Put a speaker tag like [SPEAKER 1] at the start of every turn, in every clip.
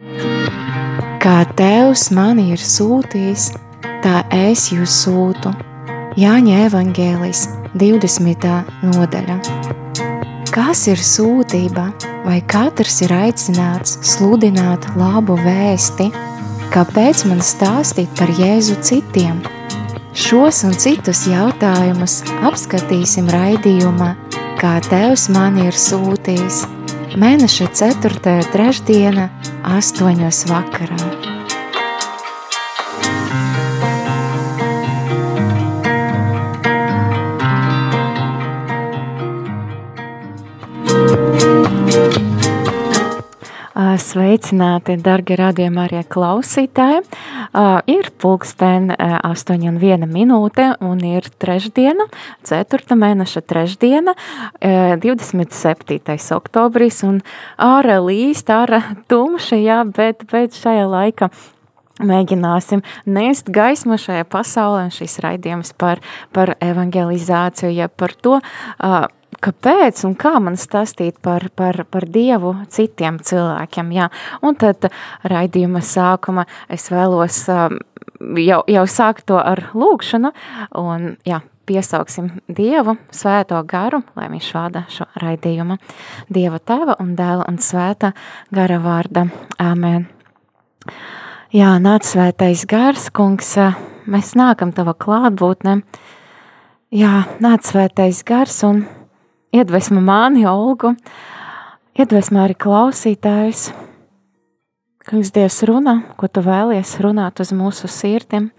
[SPEAKER 1] Kā Tevs mani ir sūtījis, tā es jūs sūtu. Jāņa Evangēlis 20. nodaļa. Kas ir sūtība, vai katrs ir aicināts sludināt labu vēsti? Kāpēc man stāstīt par Jēzu citiem? Šos un citus jautājumus apskatīsim raidījumā, kā Tevs mani ir sūtījis – Mēneša 4. trešdiena, 8. vakarā. Sveicināti, darbie radījumi, arī klausītāji. Uh, ir pulksten uh, 8 un 1 minūte, un ir trešdiena, 4. mēneša trešdiena, uh, 27. oktobris, ārā līst, ārā tumša, jā, bet, bet šajā laika mēģināsim nest gaismu šajā pasaulē, un šis raidījums par, par evangelizāciju, ja par to, uh, kāpēc un kā man stāstīt par, par, par Dievu citiem cilvēkiem. Jā. Un tad raidījuma sākuma es vēlos um, jau, jau sākt to ar lūgšanu un jā, piesauksim Dievu svēto garu, lai viņš vada šo raidījumu. Dieva tēva un dēla un svēta gara vārda. Āmen. Jā, nāc svētais gars, kungs, mēs nākam tava klātbūtne. Jā, nāc svētais gars un iedvesmo mani, Olgu, iedvesmo arī klausītājus. Kungs, Dievs runā, ko tu vēlies runāt uz mūsu sirdīm,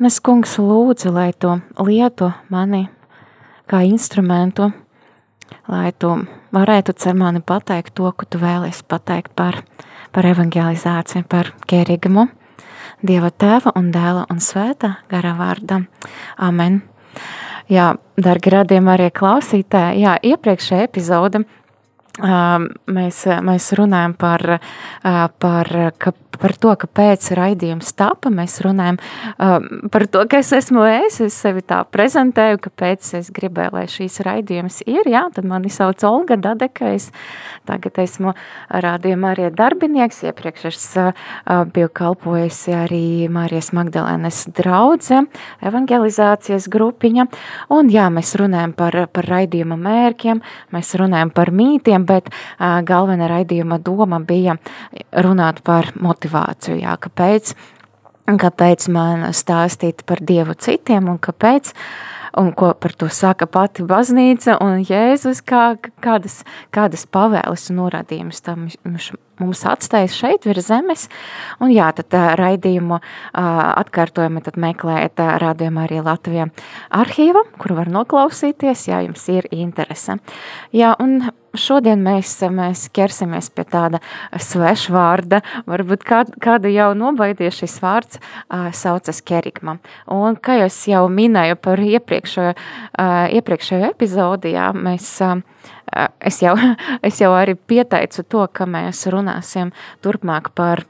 [SPEAKER 1] un es, kungs, lūdzu, lai tu lietu mani kā instrumentu, lai tu varētu cer mani pateikt to, ko tu vēlies pateikt par, par evangelizāciju, par kērīgumu, Dieva tēva un dēla un svētā gara vārda. Amen. Jā, darbie radījumi, arī klausītāji. Jā, iepriekšējā epizode mēs, mēs runājam par, par, ka par to, kāpēc raidījums tapa. Mēs runājam par to, ka es esmu es, es sevi tā prezentēju, kāpēc es gribēju, lai šīs raidījums ir. Jā, tad mani sauc Olga Dadeka, es tagad esmu rādījuma arī darbinieks. Iepriekš es biju kalpojusi arī Mārijas Magdalēnas draudze, evangelizācijas grupiņa. Un jā, mēs runājam par, par raidījuma mērķiem, mēs runājam par mītiem, bet galvenā raidījuma doma bija runāt par motivāciju, jā, kāpēc, kāpēc man stāstīt par Dievu citiem un kāpēc, un ko par to saka pati baznīca un Jēzus, kā, kādas, kādas pavēles un norādījumus tam mums atstājas šeit virs zemes. Un jā, tad raidījumu atkārtojumi tad meklējiet rādījumu arī Latvijā arhīva, kur var noklausīties, ja jums ir interese. Jā, un šodien mēs, mēs ķersimies pie tāda svešvārda, varbūt kād, kādu jau nobaidies šis vārds saucas kerigma. Un, kā jau es jau minēju par iepriekšējo, iepriekšējo epizodi, jā, mēs es jau, es jau arī pieteicu to, ka mēs runāsim turpmāk par,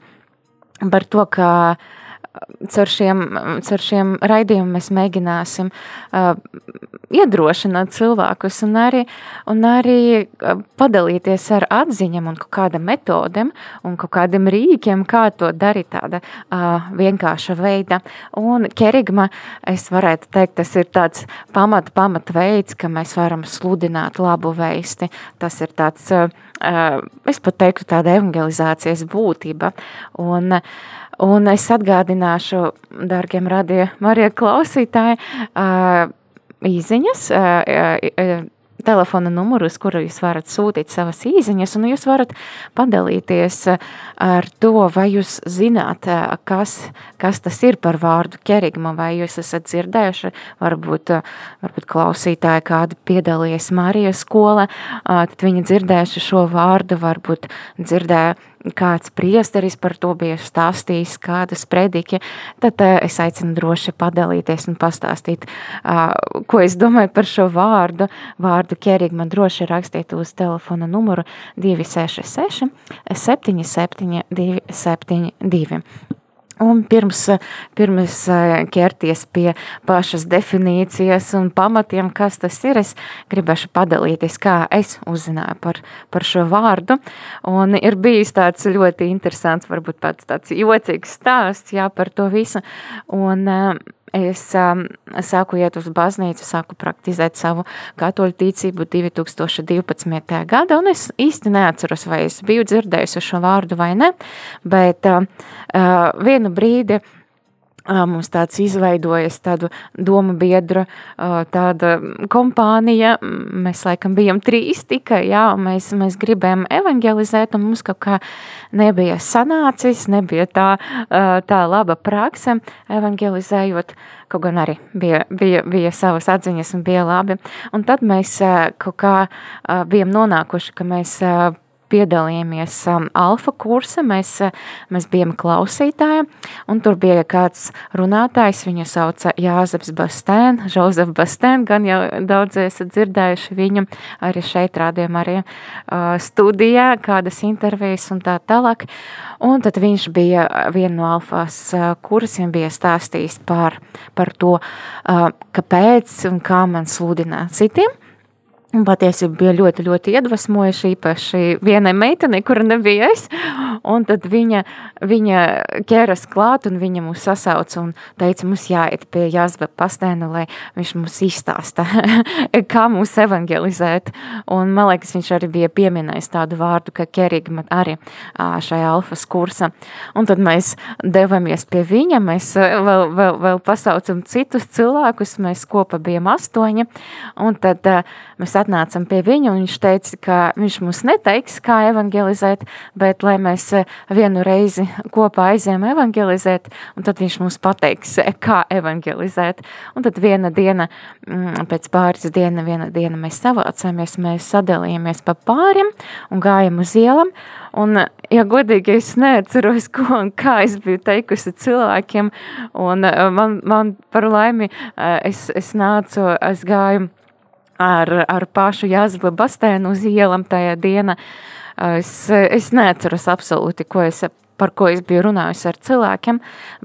[SPEAKER 1] par to, ka caur šiem, caur šiem raidījumiem mēs mēģināsim uh, iedrošināt cilvēkus un arī, un arī padalīties ar atziņam un kādam metodem un kādiem rīkiem, kā to darīt tāda uh, vienkārša veida. Un kerigma, es varētu teikt, tas ir tāds pamat, pamat veids, ka mēs varam sludināt labu veisti. Tas ir tāds, uh, es pat teiktu, tāda evangelizācijas būtība. Un, un es atgādināšu, radio Marija klausītāji, uh, īziņas, telefona numuru, uz kuru jūs varat sūtīt savas īziņas, un jūs varat padalīties ar to, vai jūs zināt, kas, kas tas ir par vārdu kerigma, vai jūs esat dzirdējuši, varbūt, varbūt klausītāji kādi piedalījies Marijas skola, tad viņi dzirdējuši šo vārdu, varbūt dzirdēja kāds priesteris par to bija stāstījis, kādas prediki, tad uh, es aicinu droši padalīties un pastāstīt, ko es domāju par šo vārdu. Vārdu ķerīgi man droši rakstiet uz telefona numuru 266 77 272. Un pirms, pirms ķerties pie pašas definīcijas un pamatiem, kas tas ir, es gribēšu padalīties, kā es uzzināju par, par šo vārdu. Un ir bijis tāds ļoti interesants, varbūt pats tāds jocīgs stāsts jā, par to visu. Un es um, sāku iet uz baznīcu, sāku praktizēt savu katoļu ticību 2012. gada, un es īsti neatceros, vai es biju dzirdējusi šo vārdu vai ne, bet uh, uh, vienu brīdi Mums tāds izveidojas tādu domu biedru, tāda kompānija, mēs laikam bijām trīs tikai, jā, un mēs, mēs gribējām evangelizēt, un mums kaut kā nebija sanācis, nebija tā, tā laba prakse evangelizējot, kaut gan arī bija, bija, bija savas atziņas un bija labi. Un tad mēs kaut kā bijām nonākuši, ka mēs piedalījāmies um, alfa kursa, mēs, uh, mēs bijām klausītāji, un tur bija kāds runātājs, viņu sauca Jāzeps Bastēn, Žozef Bastēn, gan jau daudz esat dzirdējuši viņu arī šeit rādījām arī uh, studijā, kādas intervijas un tā tālāk, un tad viņš bija viena no alfās uh, kursiem, bija stāstījis par, par to, uh, kāpēc un kā man sludināt citiem, Patiesībā bija ļoti, ļoti iedvesmojuši, īpaši vienai meitenei, kura nebija es. Un tad viņa, viņa ķeras klāt un viņa mūs sasauca un teica, mums jāiet pie Jāzba pastēna, lai viņš mums izstāsta, kā mūs evangelizēt. Un man liekas, viņš arī bija pieminējis tādu vārdu, ka kerigma arī šajā alfas kursa. Un tad mēs devamies pie viņa, mēs vēl, vēl, vēl pasaucam citus cilvēkus, mēs kopā bijām astoņi. Un tad mēs atnācam pie viņa, un viņš teica, ka viņš mums neteiks, kā evangelizēt, bet lai mēs eh, vienu reizi kopā aizējām evangelizēt, un tad viņš mums pateiks, eh, kā evangelizēt. Un tad viena diena, mm, pēc pāris diena, viena diena mēs savācāmies, mēs sadalījāmies pa pāriem un gājam uz ielam, un, ja godīgi, es neatceros, ko un kā es biju teikusi cilvēkiem, un eh, man, man par laimi es, es nācu, es gāju ar, ar pašu Jāzba Bastēnu uz ielam tajā dienā. Es, es neatceros absolūti, ko es par ko es biju runājusi ar cilvēkiem,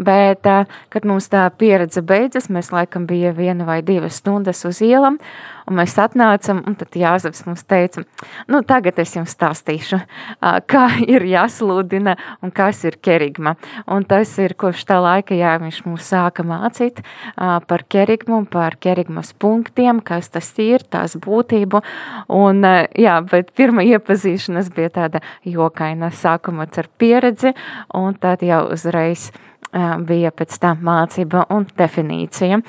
[SPEAKER 1] bet, kad mums tā pieredze beidzas, mēs laikam bija viena vai divas stundas uz ielam, Un mēs atnācam, un tad Jāzeps mums teica, nu tagad es jums stāstīšu, kā ir jāsludina un kas ir kerigma. Un tas ir kopš tā laika, jā, viņš mums sāka mācīt par kerigmu, par kerigmas punktiem, kas tas ir, tās būtību. Un, jā, bet pirma iepazīšanas bija tāda jokaina sākuma ar pieredzi, un tad jau uzreiz bija pēc tam mācība un definīcija.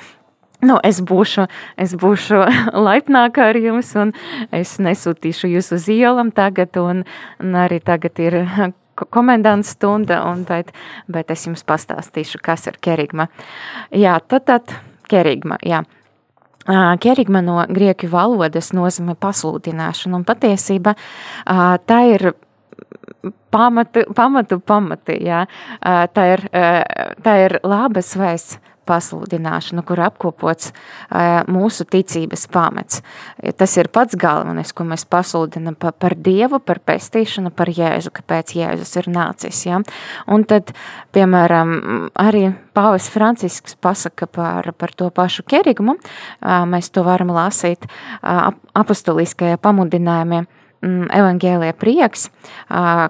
[SPEAKER 1] Nu, es būšu, es būšu laipnākā ar jums, un es nesūtīšu jūs uz ielam tagad, un, un arī tagad ir komendants stunda, un, bet, bet es jums pastāstīšu, kas ir kerigma. Jā, tad, tad kerigma, jā. Kerigma no grieķu valodas nozīmē pasludināšanu, un patiesība tā ir pamatu, pamatu pamati, jā. Tā ir, tā ir labas vēsts pasludināšanu, kur apkopots mūsu ticības pamats. Tas ir pats galvenais, ko mēs pasludinam par, Dievu, par pestīšanu, par Jēzu, kāpēc Jēzus ir nācis. Ja? Un tad, piemēram, arī Pāvis Francisks pasaka par, par to pašu kerigumu, mēs to varam lasīt apostoliskajā pamudinājumā. Evangēlija prieks,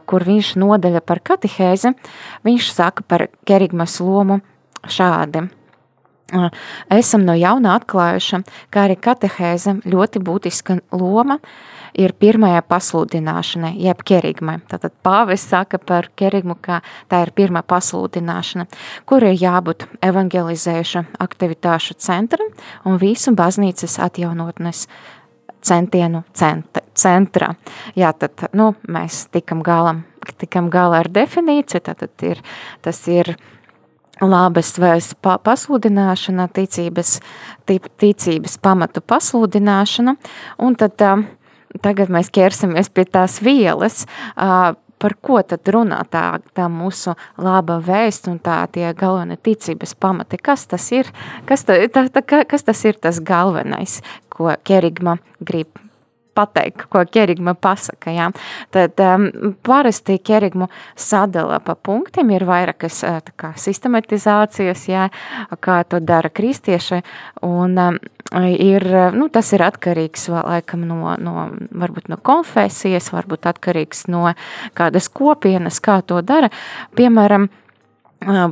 [SPEAKER 1] kur viņš nodaļa par katehēzi, viņš saka par kerigmas lomu šādi – esam no jauna atklājuši, ka arī katehēze ļoti būtiska loma ir pirmajā pasludināšanai, jeb kerigmai. Tātad pāvis saka par kerigmu, ka tā ir pirmā pasludināšana, kur ir jābūt evangelizējuša aktivitāšu centram un visu baznīcas atjaunotnes centienu cent centrā. Jā, tad, nu, mēs tikam galam, tikam galā ar definīciju, tātad ir, tas ir labas vēsts pasludināšana, ticības, ticības pamatu pasludināšana, un tad tagad mēs ķersimies pie tās vielas, par ko tad runā tā, tā mūsu laba vēsts un tā tie galvenie ticības pamati. Kas tas ir? Kas, ta, tā, tā, kas tas ir tas galvenais, ko kerigma grib pateikt, ko kerigma pasaka. Jā. Tad um, parasti kerigmu sadala pa punktiem, ir vairākas kā, sistematizācijas, jā, kā to dara kristieši, un um, ir, nu, tas ir atkarīgs laikam no, no, no konfesijas, varbūt atkarīgs no kādas kopienas, kā to dara. Piemēram,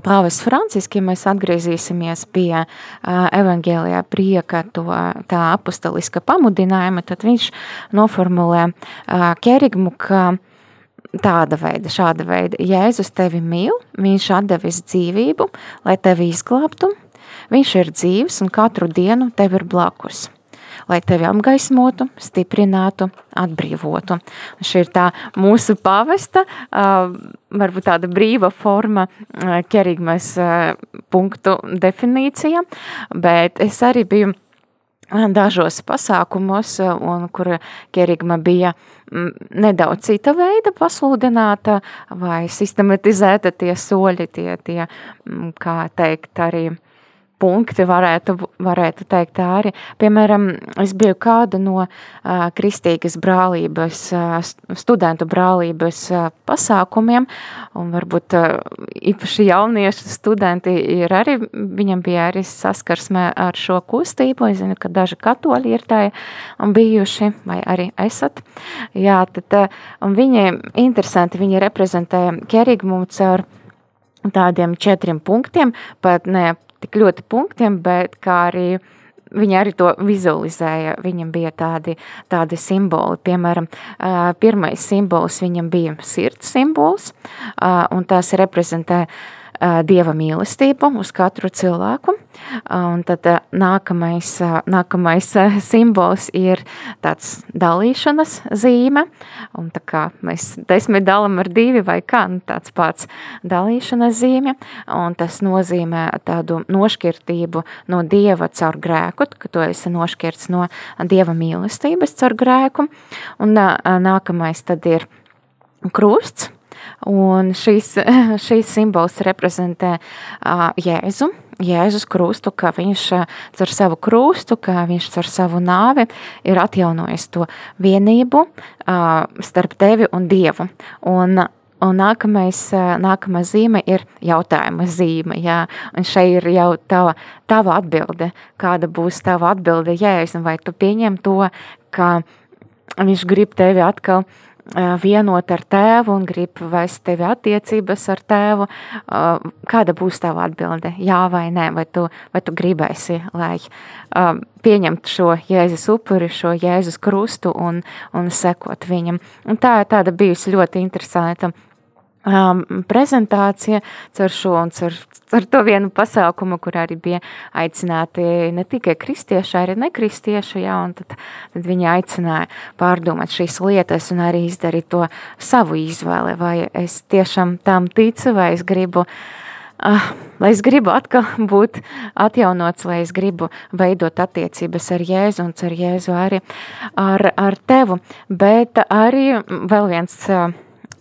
[SPEAKER 1] Pāvis Francisks, ja mēs atgriezīsimies pie evaņģēlijā prieka to, tā apostoliska pamudinājuma, tad viņš noformulē kerigmu, ka tāda veida, šāda veida, Jēzus tevi mīl, viņš atdevis dzīvību, lai tevi izglābtu, viņš ir dzīvs un katru dienu tev ir blakus lai tevi apgaismotu, stiprinātu, atbrīvotu. Šī ir tā mūsu pavesta, varbūt tāda brīva forma kerigmas punktu definīcija, bet es arī biju dažos pasākumos, un kur kerigma bija nedaudz cita veida pasludināta vai sistematizēta tie soļi, tie, tie kā teikt, arī punkti, varētu, varētu teikt arī. Piemēram, es biju kāda no uh, kristīgas brālības, uh, studentu brālības uh, pasākumiem, un varbūt uh, īpaši jaunieši studenti ir arī, viņam bija arī saskarsme ar šo kustību, es zinu, ka daži katoļi ir tā bijuši, vai arī esat. Jā, tad, uh, viņi, interesanti, viņi reprezentē kerigmumu caur tādiem četriem punktiem, pat ne tik ļoti punktiem, bet kā arī Viņa arī to vizualizēja. Viņam bija tādi, tādi simboli. Piemēram, pirmais simbols viņam bija sirds simbols, un tās reprezentē dieva mīlestību uz katru cilvēku. Un tad nākamais, nākamais simbols ir tāds dalīšanas zīme, un tā kā mēs desmit dalam ar divi vai kā, nu tāds pats dalīšanas zīme, un tas nozīmē tādu nošķirtību no dieva caur grēku, ka tu esi nošķirts no dieva mīlestības caur grēku, un nākamais tad ir krusts, Un šīs, šīs simbols reprezentē uh, Jēzu, Jēzus krustu, ka viņš ar savu krustu, ka viņš ar savu nāvi ir atjaunojis to vienību uh, starp tevi un Dievu. Un, Un nākamais, nākamā zīme ir jautājuma zīme. Jā. Un šeit ir jau tava, tava atbilde. Kāda būs tava atbilde, Jēzus? Vai tu pieņem to, ka viņš grib tevi atkal uh, vienot ar tēvu un grib vest tevi attiecības ar tēvu, kāda būs tava atbilde? Jā vai nē, vai tu, vai tu gribēsi, lai pieņemtu šo Jēzus upuri, šo Jēzus krustu un, un sekot viņam. Un tā ir tāda bijusi ļoti interesanta um, prezentācija caur šo un caur, caur to vienu pasākumu, kur arī bija aicināti ne tikai kristieši, arī nekristieši, jā, un tad, tad viņi aicināja pārdomāt šīs lietas un arī izdarīt to savu izvēli, vai es tiešām tam ticu, vai es gribu uh, lai es gribu atkal būt atjaunots, lai es gribu veidot attiecības ar Jēzu un ar Jēzu arī ar, ar tevu. Bet arī vēl viens uh,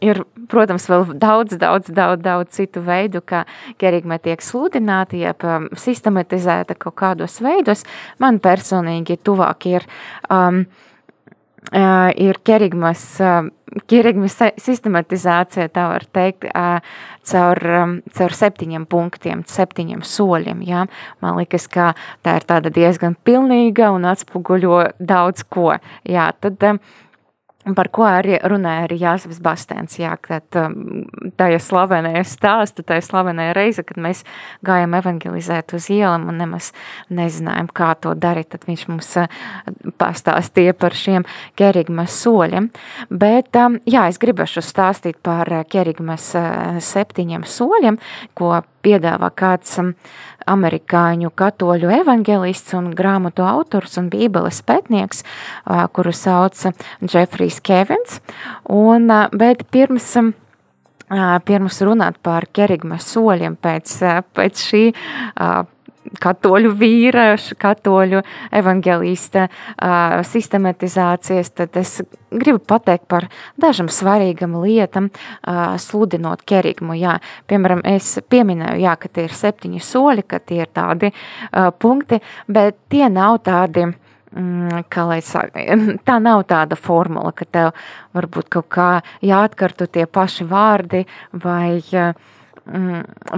[SPEAKER 1] ir, protams, vēl daudz, daudz, daudz, daudz citu veidu, kā kerigma tiek sludināta, jeb um, sistematizēta kaut kādos veidos. Man personīgi tuvāk ir, um, uh, ir kerigmas, uh, kerigmas sistematizācija, tā var teikt, uh, caur, um, caur septiņiem punktiem, septiņiem soļiem. Ja? Man liekas, ka tā ir tāda diezgan pilnīga un atspoguļo daudz ko. Jā, tad, um, par ko arī runāja arī Jānis Bastēns. Jā, kad um, tā ir slavenā stāsta, tā ir slavenā reize, kad mēs gājām evangelizēt uz ielām un nemaz nezinājām, kā to darīt. Tad viņš mums uh, pastāstīja par šiem kerigmas soļiem. Bet, um, jā, es gribēšu stāstīt par kerigmas uh, septiņiem soļiem, ko piedāvā kāds um, amerikāņu katoļu evangelists un grāmatu autors un bībeles pētnieks, kuru sauc Jeffrijs Kevins. Un, bet pirms pirms runāt par kerigmas soļiem pēc, pēc šī katoļu vīriešu, katoļu evangelista uh, sistematizācijas, tad es gribu pateikt par dažam svarīgam lietam, uh, sludinot kerigmu. Jā, piemēram, es pieminēju, jā, ka tie ir septiņi soļi, ka tie ir tādi uh, punkti, bet tie nav tādi mm, kā lai saka, tā nav tāda formula, ka tev varbūt kaut kā jāatkartu tie paši vārdi vai uh,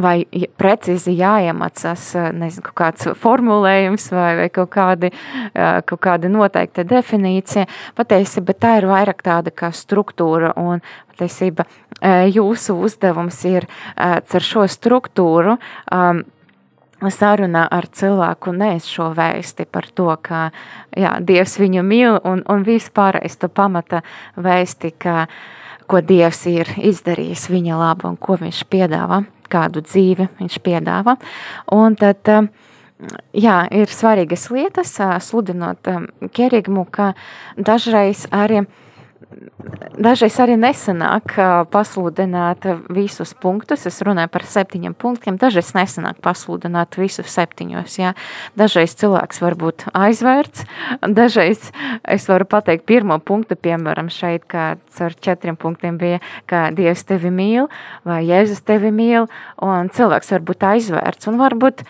[SPEAKER 1] vai precīzi jāiemācās, eh, nezinu, kaut kāds formulējums vai, vai kaut, kādi, eh, kaut kāda noteikta definīcija. Patiesībā tā ir vairāk tāda kā struktūra un patiesība eh, jūsu uzdevums ir ar šo struktūru um, sarunā ar cilvēku nes šo vēsti par to, ka jā, Dievs viņu mīl un, un vispārējais to pamata vēsti, ka uh, ko Dievs ir izdarījis viņa labu un ko viņš piedāvā, kādu dzīvi viņš piedāvā. Un tad, um, jā, ir svarīgas lietas, uh, sludinot um, kerigmu, ka dažreiz arī dažreiz arī nesanāk pasludināt visus punktus. Es runāju par septiņiem punktiem. Dažreiz nesanāk pasludināt visus septiņos. Jā. Dažreiz cilvēks var būt aizvērts, dažreiz es varu pateikt pirmo punktu, piemēram, šeit, kāds ar četriem punktiem bija, ka Dievs tevi mīl vai Jēzus tevi mīl, un cilvēks var būt aizvērts un varbūt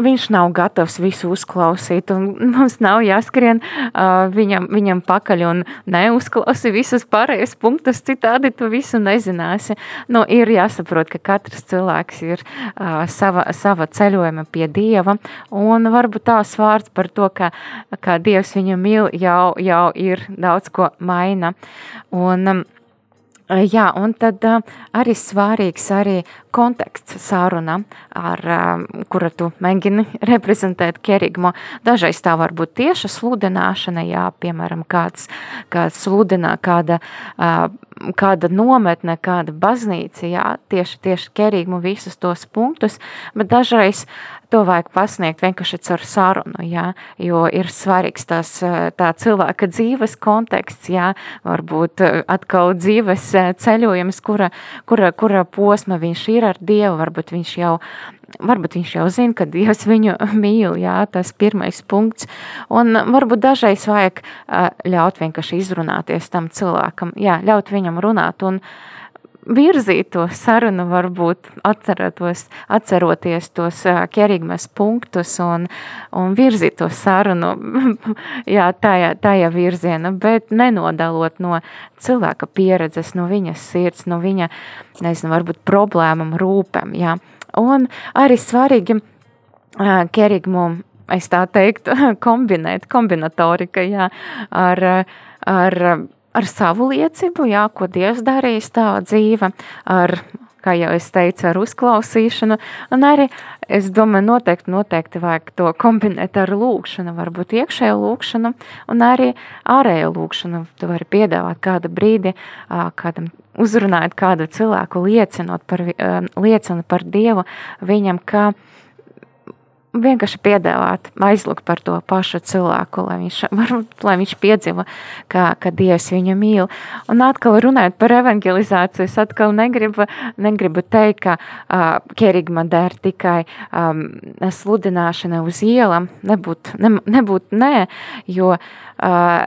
[SPEAKER 1] viņš nav gatavs visu uzklausīt, un mums nav jāskrien uh, viņam, viņam pakaļ un neuzklausi visas pārējās punktus, citādi tu visu nezināsi. Nu, ir jāsaprot, ka katrs cilvēks ir uh, sava, sava ceļojuma pie Dieva, un varbūt tās vārds par to, ka, ka Dievs viņu mīl, jau, jau ir daudz ko maina. Un, um, Jā, un tad arī svarīgs arī konteksts saruna, ar kura tu mēģini reprezentēt kerigmo. Dažreiz tā var būt tieša sludināšana, jā, piemēram, kāds, kāds sludinā kāda, kāda nometne, kāda baznīca, jā, tieši, tieši kerigmu visus tos punktus, bet dažreiz to vajag pasniegt vienkārši caur sarunu, jā, jo ir svarīgs tās, tā cilvēka dzīves konteksts, jā, varbūt atkal dzīves ceļojums, kura, kura, kura posma viņš ir ar Dievu, varbūt viņš jau varbūt viņš jau zina, ka Dievs viņu mīl, jā, tas pirmais punkts, un varbūt dažreiz vajag ļaut vienkārši izrunāties tam cilvēkam, jā, ļaut viņam runāt, un virzīt to sarunu, varbūt atceroties, atceroties tos kerigmes punktus un, un virzīt to sarunu jā, tajā, tajā virzienā, bet nenodalot no cilvēka pieredzes, no viņas sirds, no viņa, nezinu, varbūt problēmam, rūpēm, jā. Un arī svarīgi kerigmu, es tā teiktu, kombinēt, kombinatorika, jā, ar, ar ar savu liecību, jā, ko Dievs darījis tava dzīve, ar, kā jau es teicu, ar uzklausīšanu, un arī, es domāju, noteikti, noteikti vajag to kombinēt ar lūkšanu, varbūt iekšēju lūkšanu, un arī ārēju lūkšanu. Tu vari piedāvāt kādu brīdi, kādam uzrunājot kādu cilvēku, liecinot par, liecinu par Dievu viņam, ka vienkārši piedāvāt, aizlūgt par to pašu cilvēku, lai viņš, varbūt, lai viņš piedzīvo, ka, ka Dievs viņu mīl. Un atkal runājot par evangelizāciju, es atkal negribu, negribu teikt, ka uh, kerigma der tikai um, sludināšana uz ielam, nebūt, ne, nebūt nē, jo, uh,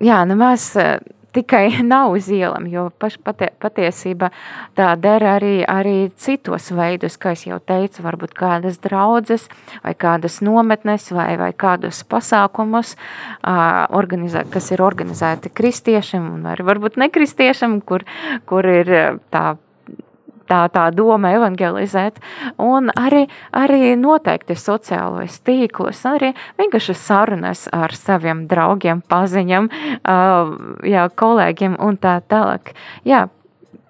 [SPEAKER 1] jā, nemaz. Uh, tikai nav uz ielam, jo paš, patie, patiesība tā dara arī, arī citos veidos, kā jau teicu, varbūt kādas draudzes vai kādas nometnes vai, vai kādus pasākumus, uh, kas ir organizēti kristiešiem un varbūt nekristiešiem, kur, kur ir tā tā, tā doma evangelizēt, un arī, arī noteikti sociālais tīklos, arī vienkārši sarunas ar saviem draugiem, paziņam, jā, kolēģiem un tā tālāk. Jā,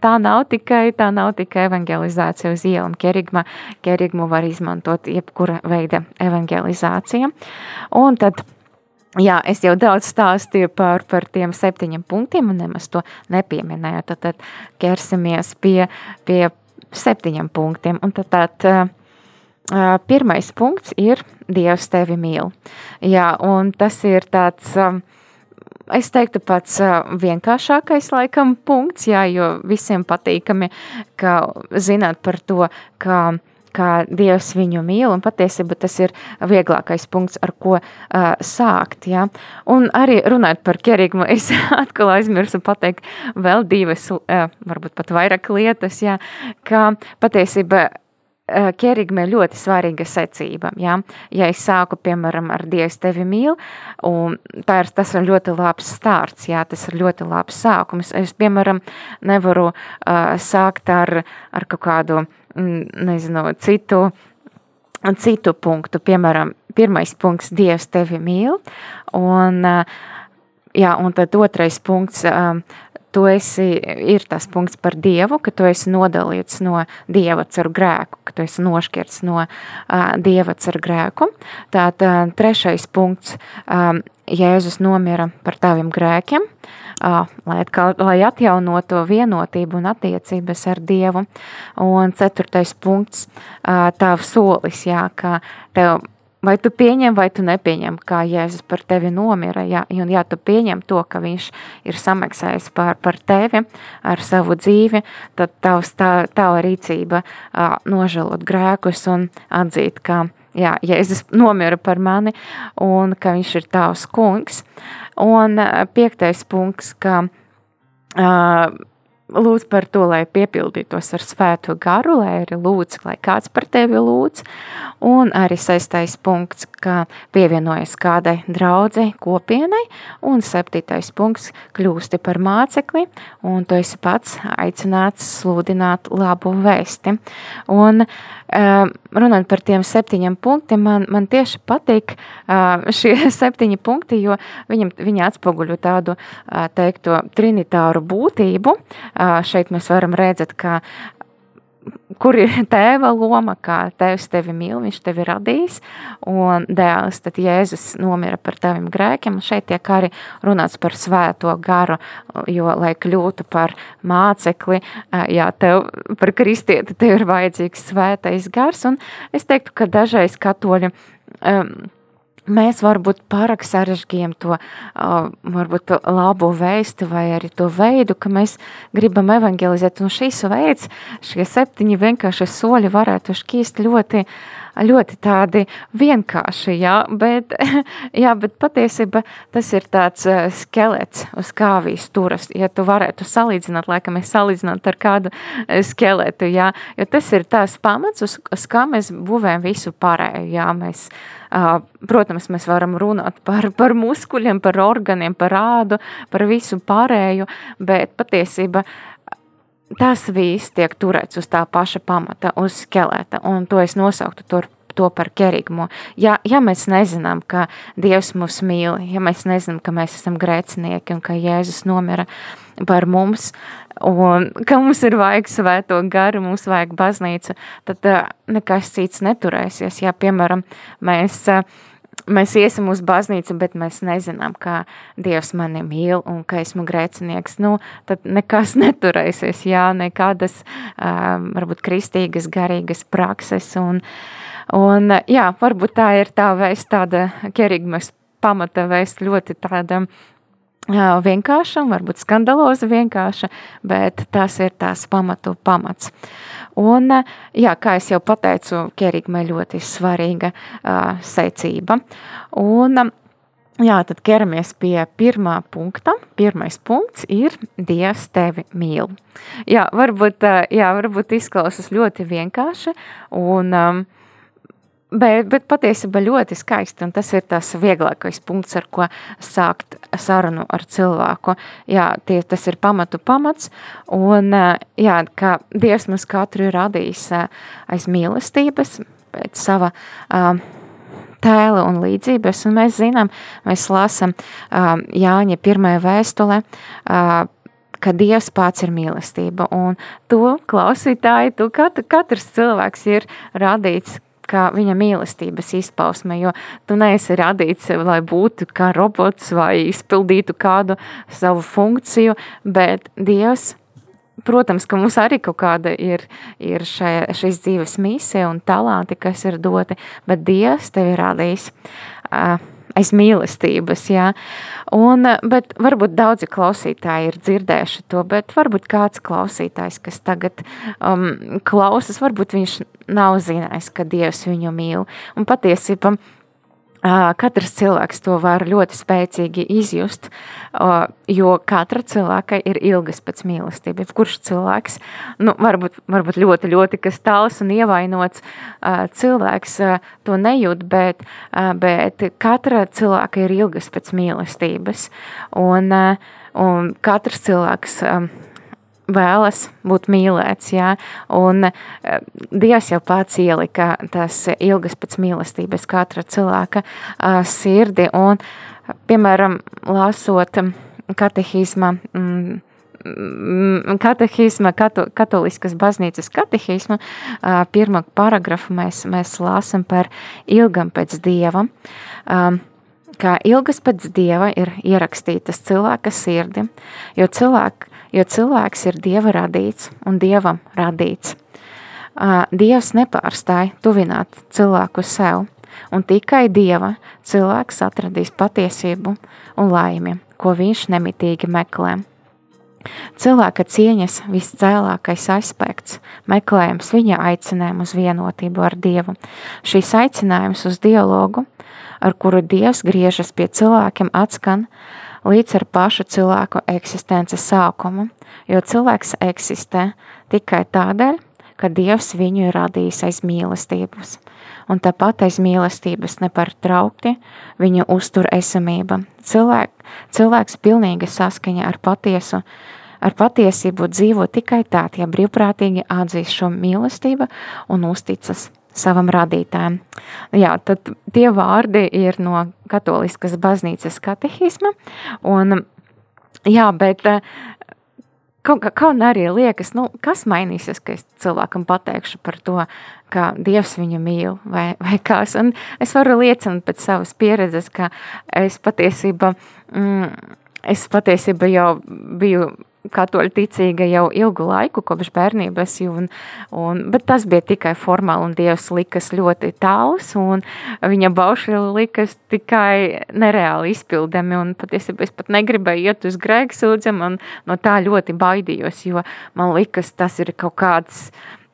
[SPEAKER 1] tā nav tikai, tā nav tikai evangelizācija uz ielām. Kerigma, kerigmu var izmantot jebkura veida evangelizācija. Un tad Jā, es jau daudz stāstīju par, par tiem septiņiem punktiem, un nemaz to nepieminēju. Tad, tad ķersimies pie, pie septiņiem punktiem. Un tad, tad uh, pirmais punkts ir Dievs tevi mīl. Jā, un tas ir tāds. Uh, Es teiktu, pats vienkāršākais, laikam, punkts, jā, jo visiem patīkami, ka zināt par to, ka uh, kā Dievs viņu mīl, un patiesībā tas ir vieglākais punkts, ar ko uh, sākt. Ja? Un arī runājot par kerigmu, es atkal aizmirsu pateikt vēl divas, uh, varbūt pat vairāk lietas, ja? ka patiesībā Kerigme ir ļoti svarīga secība. Ja, ja es sāku, piemēram, ar Dievs tevi mīl, un tā ir, tas ir ļoti labs starts, ja, tas ir ļoti labs sākums. Es, piemēram, nevaru uh, sākt ar, ar kaut kādu, nezinu, citu, citu punktu. Piemēram, pirmais punkts – Dievs tevi mīl, un, uh, jā, un tad otrais punkts uh, tu esi, ir tas punkts par Dievu, ka tu esi nodalīts no Dieva caur grēku, ka tu esi nošķirts no uh, Dieva caur grēku. Tātad uh, trešais punkts um, - Jēzus nomira par taviem grēkiem, lai, atkal, lai atjaunotu vienotību un attiecības ar Dievu. Un ceturtais punkts tavs solis, jā, ka tev Vai tu pieņem, vai tu nepieņem, kā Jēzus par tevi nomira. Ja, un ja tu pieņem to, ka viņš ir samaksājis par, par tevi ar savu dzīvi, tad tavs, tā, tava rīcība uh, nožēlot grēkus un atzīt, ka jā, Jēzus nomira par mani un ka viņš ir tavs kungs. Un uh, piektais punkts, ka uh, lūdz par to, lai piepildītos ar svēto garu, lai arī lūdz, lai kāds par tevi lūdz. Un arī sestais punkts, ka pievienojas kādai draudzei, kopienai. Un septītais punkts - kļūsti par mācekli, un tu esi pats aicināts sludināt labu vēsti. Un Runājot par tiem septiņiem punktiem, man, man tieši patīk šie septiņi punkti, jo viņam, viņi atspoguļo tādu teikto trinitāru būtību. Šeit mēs varam redzēt, ka kur ir tēva loma, kā tēvs tevi mīl, viņš tevi radījis, un dēls, tad Jēzus nomira par taviem grēkiem, un šeit tiek arī runāts par svēto garu, jo, lai kļūtu par mācekli, jā, tev par kristieti, tev ir vajadzīgs svētais gars, un es teiktu, ka dažreiz katoļi um, mēs varbūt pārāk sarežģījam to varbūt to labo vēstu vai arī to veidu, ka mēs gribam evangelizēt. Un šīs veids, šie septiņi vienkārši soļi varētu šķīst ļoti uh, ļoti tādi vienkārši, jā, bet, jā, bet patiesībā tas ir tāds eh, skelets, uz kā viņš turas. Ja tu varētu salīdzināt, laikam mēs salīdzināt ar kādu eh, skeletu, jā, jo tas ir tās pamats, uz, uz kā mēs būvējam visu pārējo, jā, mēs, protams, mēs varam runāt par, par muskuļiem, par organiem, par ādu, par visu pārējo, bet patiesība tas viss tiek turēts uz tā paša pamata, uz skeleta, un to es nosauktu tur to par kerigmo. Ja, ja mēs nezinām, ka Dievs mūs mīl, ja mēs nezinām, ka mēs esam grēcinieki un ka Jēzus nomira par mums, un ka mums ir vajag svēto garu, mums vajag baznīcu, tad uh, nekas cits neturēsies. Ja, piemēram, mēs uh, mēs iesim uz baznīcu, bet mēs nezinām, kā Dievs mani mīl un ka esmu grēcinieks, nu, tad nekas neturēsies, jā, nekādas, um, varbūt kristīgas, garīgas prakses un, un jā, varbūt tā ir tā vēst tāda kerigmas pamata vēst ļoti tāda vienkārša, varbūt skandaloza vienkārša, bet tas ir tās pamatu pamats. Un, jā, kā jau pateicu, kerigma ir ļoti svarīga uh, secība. Un, jā, tad ķeramies pie pirmā punkta. Pirmais punkts ir Dievs tevi mīl. Jā, varbūt, jā, varbūt izklausās ļoti vienkārši un um, Bet, bet patiesībā ļoti skaisti, un tas ir tas vieglākais punkts, ar ko sākt sarunu ar cilvēku. Jā, tie, tas ir pamatu pamats, un jā, ka Dievs mums katru ir radījis aiz mīlestības, pēc sava um, tēla un līdzības, un mēs zinām, mēs lasam um, Jāņa pirmajā vēstulē, uh, ka Dievs pats ir mīlestība, un to klausītāji, tu katru, katrs cilvēks ir radīts kā viņa mīlestības izpausme, jo tu neesi radīts, lai būtu kā robots vai izpildītu kādu savu funkciju, bet Dievs, protams, ka mums arī kaut kāda ir, ir šai, šīs dzīves misija un talanti, kas ir doti, bet Dievs tevi ir radījis. Uh, aiz mīlestības. Jā. Un, bet varbūt daudzi klausītāji ir dzirdējuši to, bet varbūt kāds klausītājs, kas tagad um, klausās, varbūt viņš nav zinājis, ka Dievs viņu mīl. Un patiesībā Katrs cilvēks to var ļoti spēcīgi izjust, jo katra cilvēka ir ilgas pēc mīlestības. Kurš cilvēks, nu, varbūt, varbūt ļoti, ļoti kas tāls un ievainots cilvēks to nejūt, bet, bet katra cilvēka ir ilgas pēc mīlestības. Un, un katrs cilvēks vēlas būt mīlēts. Jā? Un eh, Dievs jau pats ielika tās ilgas pēc mīlestības katra cilvēka uh, sirdi. Un, piemēram, lasot katehisma. Mm, Katehisma, kato, katoliskas baznīcas katehismu, pirmā paragrafu mēs, mēs lasām par ilgam pēc dieva. Kā ilgas pēc dieva ir ierakstītas cilvēka sirdi, jo cilvēki jo cilvēks ir dieva radīts un dievam radīts. Dievs nepārstāja tuvināt cilvēku sev, un tikai dieva cilvēks atradīs patiesību un laimi, ko viņš nemitīgi meklē. Cilvēka cieņas viscēlākais aspekts, meklējums viņa aicinājumu uz vienotību ar Dievu. Šīs aicinājums uz dialogu, ar kuru Dievs griežas pie cilvēkiem, atskan līdz ar pašu cilvēku eksistences sākumu, jo cilvēks eksistē tikai tādēļ, ka Dievs viņu ir radījis aiz mīlestības, un tāpat aiz mīlestības nepārtraukti viņu uztur esamība. Cilvēk, cilvēks pilnīgi saskaņa ar patiesu, ar patiesību dzīvo tikai tad, ja brīvprātīgi atzīst šo mīlestību un uzticas savam radītājam. Jā, tad tie vārdi ir no katoliskas baznīcas katehisma, un jā, bet eh, kaut, kaut arī liekas, nu, kas mainīsies, ka es cilvēkam pateikšu par to, ka Dievs viņu mīl vai, vai kas. Un es varu liecināt pēc savas pieredzes, ka es patiesībā, mm, es patiesībā jau biju katoļu ticīga jau ilgu laiku, kopš bērnības, un, un, bet tas bija tikai formāli, un Dievs likas ļoti tāls, un viņa baušļi likas tikai nereāli izpildami, un patiesībā es pat negribēju iet uz grēksūdzam, un no tā ļoti baidījos, jo man likas tas ir kaut kāds,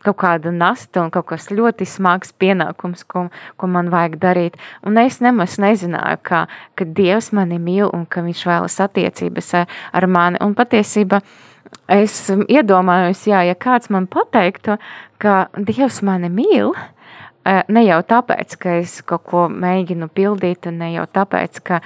[SPEAKER 1] kaut kāda nasta un kaut kas ļoti smags pienākums, ko, ko man vajag darīt. Un es nemaz nezināju, ka, ka Dievs mani mīl un ka Viņš vēlas attiecības ar mani. Un patiesībā es iedomājos, jā, ja kāds man pateiktu, ka Dievs mani mīl, ne jau tāpēc, ka es kaut ko mēģinu pildīt, un ne jau tāpēc, ka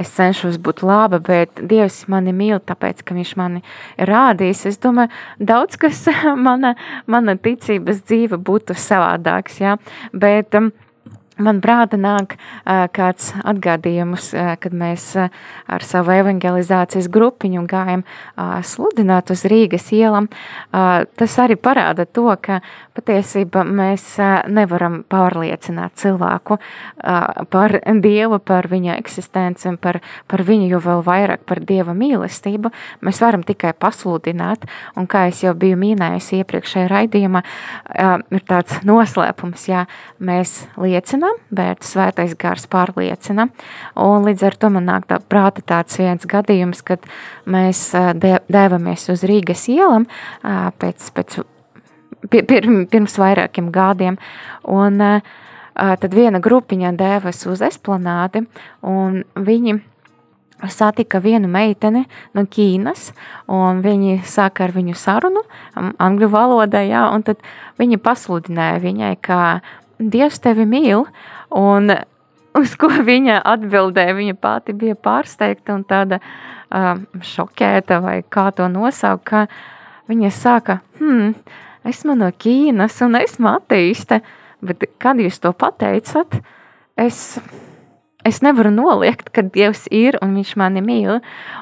[SPEAKER 1] es cenšos būt laba, bet Dievs mani mīl, tāpēc, ka Viņš mani rādīs. Es domāju, daudz kas mana, mana ticības dzīve būtu savādāks, jā, bet um, Man prāta nāk kāds atgādījums, kad mēs ar savu evangelizācijas grupiņu gājam sludināt uz Rīgas ielam. Tas arī parāda to, ka patiesībā mēs nevaram pārliecināt cilvēku par Dievu, par viņa eksistenci un par, par viņu, jo vēl vairāk par Dieva mīlestību. Mēs varam tikai pasludināt, un kā es jau biju minējusi iepriekšējā raidījumā, ir tāds noslēpums, ja mēs liecinām, bet svētais gars pārliecina. Un līdz ar to man nāk tā prāta tāds viens gadījums, kad mēs dēvamies uz Rīgas ielam pēc, pēc pir, pirms vairākiem gadiem. Un tad viena grupiņa dēvas uz esplanādi, un viņi satika vienu meiteni no Ķīnas, un viņi sāka ar viņu sarunu angļu valodā, jā, un tad viņi pasludināja viņai, ka Dievs tevi mīl, un uz ko viņa atbildēja, viņa pati bija pārsteigta un tāda uh, šokēta, vai kā to nosaukt, ka viņa sāka, hmm, esmu no Ķīnas un esmu ateiste, bet kad jūs to pateicat, es, es nevaru noliegt, ka Dievs ir un viņš mani mīl,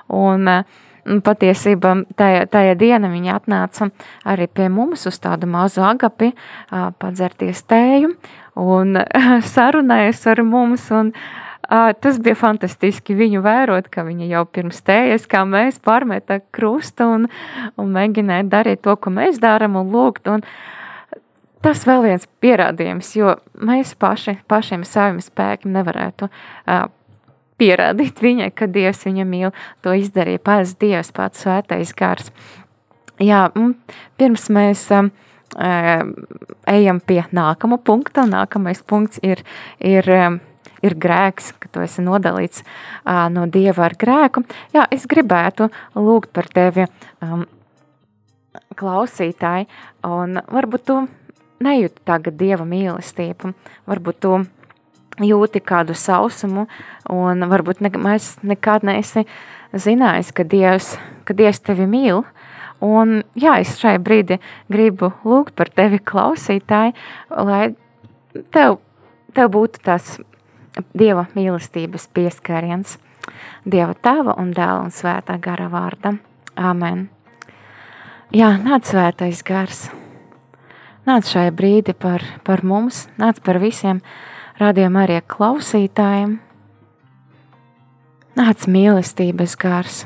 [SPEAKER 1] un uh, Patiesībā tajā, tajā dienā viņa atnāca arī pie mums uz tādu mazu agapi, padzerties tēju un sarunājas ar mums. Un, tas bija fantastiski viņu vērot, ka viņa jau pirms tējas, kā mēs pārmeta krustu un, un mēģināja darīt to, ko mēs darām un lūgt. Un tas vēl viens pierādījums, jo mēs paši, pašiem saviem spēkiem nevarētu uh, pierādīt viņai, ka Dievs viņu mīl. To izdarīja pats Dievs, pats svētais gars. Jā, pirms mēs um, ejam pie nākamā punkta, nākamais punkts ir, ir um,
[SPEAKER 2] ir grēks, ka tu esi nodalīts uh, no Dieva ar grēku. Jā, es gribētu lūgt par tevi, um, klausītāji, un varbūt tu nejūti tagad Dieva mīlestību, varbūt tu jūti kādu sausumu, un varbūt ne, mēs nekad neesi zinājis, ka Dievs, ka Dievs tevi mīl, Un, jā, es šai brīdi gribu lūgt par tevi, klausītāji, lai tev, tev būtu tas Dieva mīlestības pieskāriens, Dieva tava un dēla un svētā gara vārda. Āmen. Jā, nāc svētais gars. Nāc šai brīdi par, par mums, nāc par visiem rādījumiem arī klausītājiem. Nāc mīlestības gars.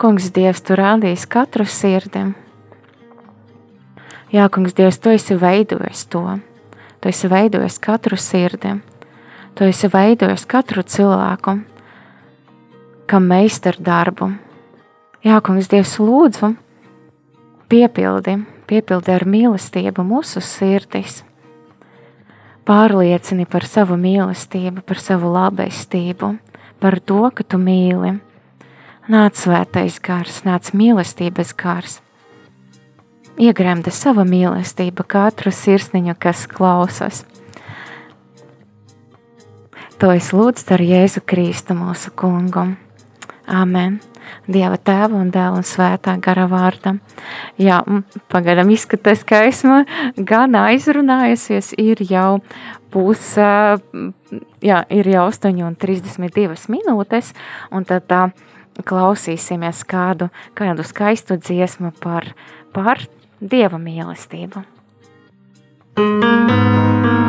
[SPEAKER 2] Kungs, Dievs, tu rādīsi katru sirdi. Jā, Kungs, Dievs, tu esi veidojis to. Tu esi veidojis katru sirdi. Tu esi veidojis katru cilvēku, kam meistar darbu. Jā, Kungs, Dievs, lūdzu, piepildi, piepildi ar mīlestību mūsu sirdis. Pārliecini par savu mīlestību, par savu labestību, par to, ka tu mīli Nāc svētais gars, nāc mīlestības gars. Iegremda sava mīlestība katru sirsniņu, kas klausās. To es lūdzu ar Jēzu Kristu mūsu kungu. Amen. Dieva tēva un dēla un svētā gara vārda. Jā, pagaidām izskatās, ka esmu gan aizrunājusies, ir jau pus, jā, ir jau 8,32 minūtes, un tad tā klausīsimies kādu, kādu skaistu dziesmu par, par Dieva mīlestību. could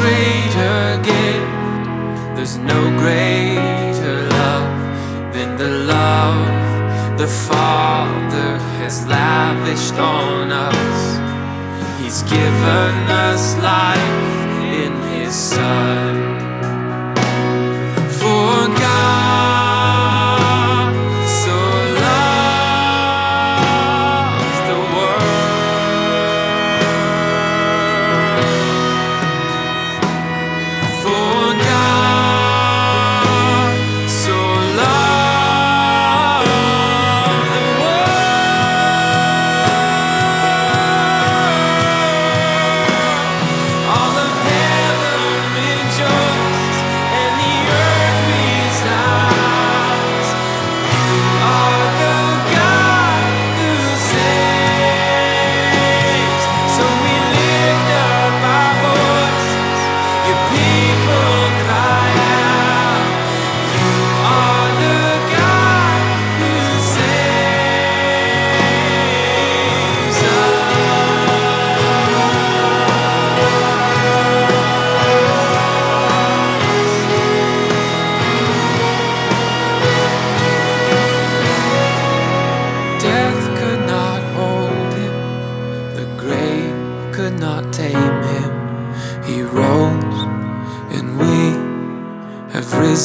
[SPEAKER 2] greater gift, there's no greater love than the love the Father has lavished on us. He's given us life in His Son.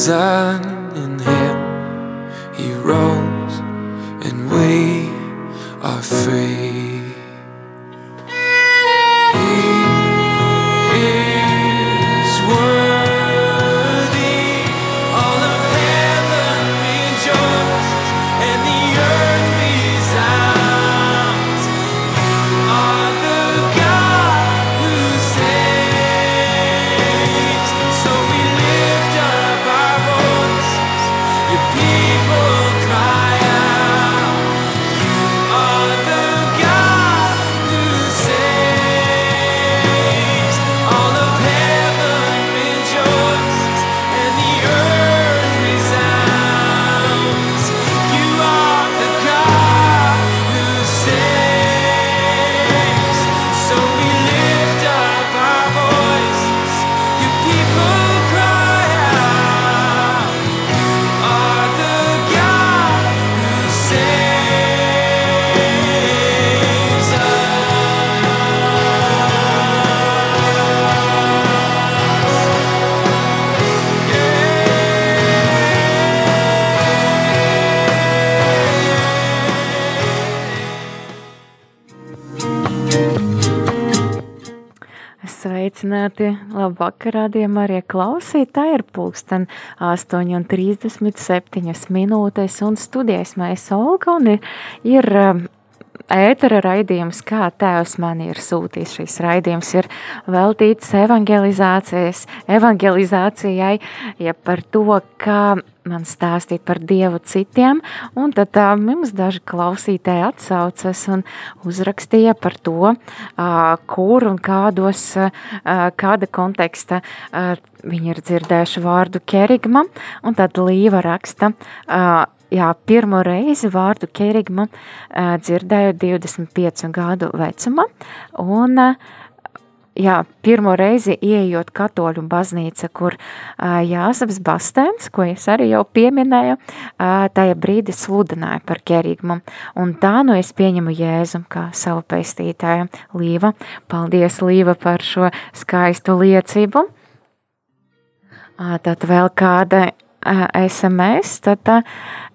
[SPEAKER 2] Risen in him. He rose, and we are free.
[SPEAKER 1] Sveicināti! Labvakar, rādījumā arī klausītāji ir pulksten 8,37 minūtes un studijas mēs Olga un ir, ir ētera raidījums, kā Tēvs man ir sūtījis. Šis raidījums ir veltīts evangelizācijas, evangelizācijai, ja par to, kā man stāstīt par Dievu citiem, un tad tā, mums daži klausītāji atsaucas un uzrakstīja par to, kur un kādos, kāda konteksta viņi ir dzirdējuši vārdu kerigma, un tad Līva raksta, jā, pirmo reizi vārdu kerigma dzirdēju 25 gadu vecumā, un jā, pirmo reizi ieejot katoļu baznīca, kur Jāsaps Bastēns, ko es arī jau pieminēju, tajā brīdī sludināja par kerigmu, un tā nu es pieņemu Jēzu kā savu pestītāju Līva. Paldies, Līva, par šo skaistu liecību. Tad vēl kāda SMS, tad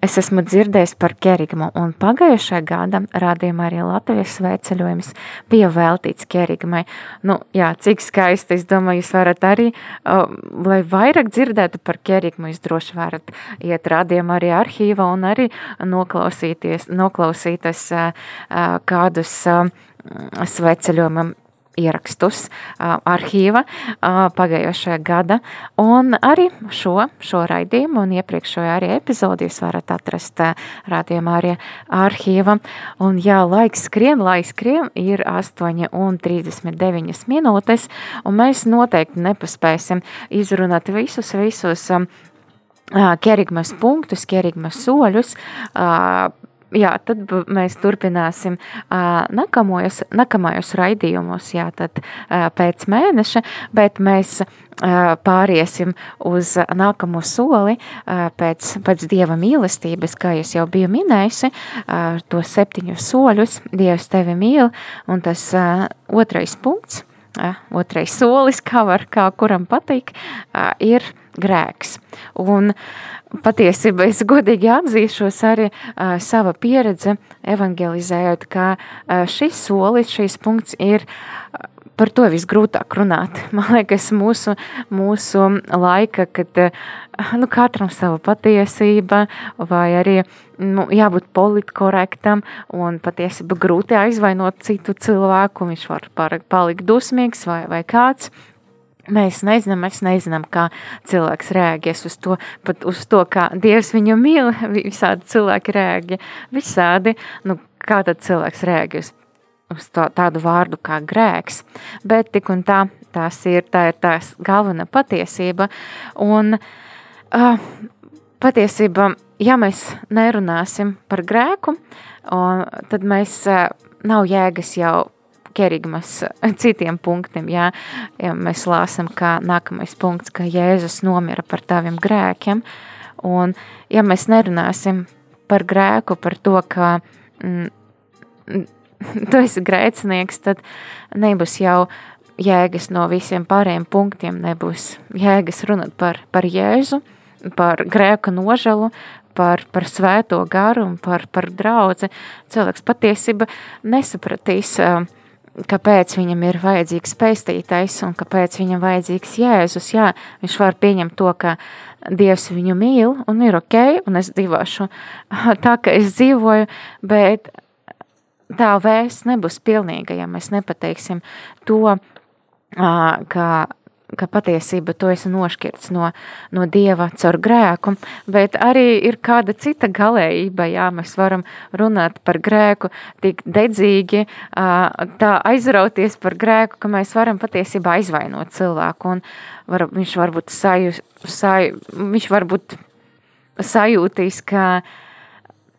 [SPEAKER 1] es esmu dzirdējis par kerigmu, un pagājušajā gada rādījumā arī Latvijas sveceļojums bija veltīts kerigmai. Nu, jā, cik skaisti, es domāju, jūs varat arī, lai vairāk dzirdētu par kerigmu, jūs droši varat iet rādījumā arī arhīva un arī noklausīties, noklausīties kādus sveceļojumam ierakstus arhīva pagājušajā gada, un arī šo, šo raidījumu un iepriekšējo arī epizodi jūs varat atrast rādījumā arī arhīva, un jā, laiks skrien, laiks skrien, ir 8 un 39 minūtes, un mēs noteikti nepaspēsim izrunāt visus, visus kerigmas punktus, kerigmas soļus, jā, tad mēs turpināsim nākamajos, nākamajos raidījumos, jā, tad pēc mēneša, bet mēs pāriesim uz nākamo soli pēc, pēc Dieva mīlestības, kā es jau biju minējusi, tos septiņus soļus. Dievs tevi mīl, un tas otrais punkts, otrais solis, kā var, kā kuram patīk, ir grēks. Un patiesībā es godīgi atzīšos arī uh, sava pieredze evangelizējot, ka uh, šis solis, šis punkts ir uh, par to visgrūtāk runāt. Man liekas, mūsu, mūsu laika, kad nu, katram sava patiesība, vai arī nu, jābūt politkorektam, un patiesībā grūti aizvainot citu cilvēku, viņš var palikt dusmīgs vai, vai kāds. Mēs nezinām, mēs nezinām, kā cilvēks rēģēs uz to, pat uz to, kā Dievs viņu mīl. Visādi cilvēki rēģē, visādi. Nu, kā tad cilvēks rēģēs uz to, tādu vārdu kā grēks? Bet tik un tā, tās ir, tā ir tās galvenā patiesība. Un uh, patiesība, ja mēs nerunāsim par grēku, un, tad mēs uh, nav jēgas jau kerigmas citiem punktiem. Jā, ja mēs lāsam, kā nākamais punkts, ka Jēzus nomira par taviem grēkiem, un ja mēs nerunāsim par grēku, par to, ka mm, tu esi grēcinieks, tad nebūs jau jēgas no visiem pārējiem punktiem, nebūs jēgas runāt par, par Jēzu, par grēka nožēlu, par, par svēto garu un par, par draudzi. Cilvēks patiesība nesapratīs, kāpēc viņam ir vajadzīgs pestītais un kāpēc viņam vajadzīgs Jēzus. Jā, viņš var pieņemt to, ka Dievs viņu mīl un ir ok, un es dzīvošu tā, ka es dzīvoju, bet tā vēsts nebūs pilnīga, ja mēs nepateiksim to, ka ka patiesība tu esi nošķirts no, no Dieva caur grēku, bet arī ir kāda cita galējība, jā, mēs varam runāt par grēku tik dedzīgi, tā aizrauties par grēku, ka mēs varam patiesībā aizvainot cilvēku, un var, viņš varbūt saju, saju, viņš varbūt sajūtīs, ka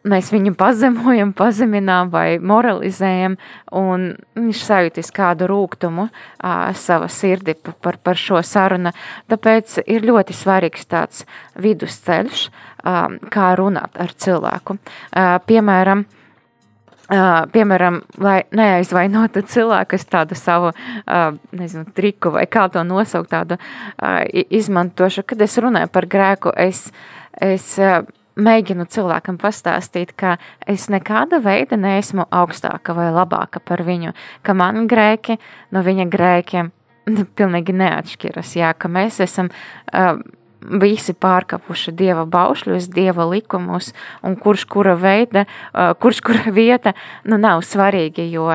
[SPEAKER 1] mēs viņu pazemojam, pazeminām vai moralizējam, un viņš sajūtīs kādu rūgtumu uh, savā sirdī par, par šo sarunu. Tāpēc ir ļoti svarīgs tāds vidusceļš, uh, kā runāt ar cilvēku. Uh, piemēram, Uh, piemēram, lai neaizvainotu cilvēku, kas tādu savu uh, nezinu, triku vai kā to nosaukt, tādu uh, izmantošu. Kad es runāju par grēku, es, es uh, mēģinu cilvēkam pastāstīt, ka es nekāda veida neesmu augstāka vai labāka par viņu, ka man grēki no viņa grēkiem pilnīgi neatšķiras, jā, ka mēs esam uh, visi pārkapuši dieva baušļus, dieva likumus, un kurš kura veida, uh, kurš kura vieta, nu nav svarīgi, jo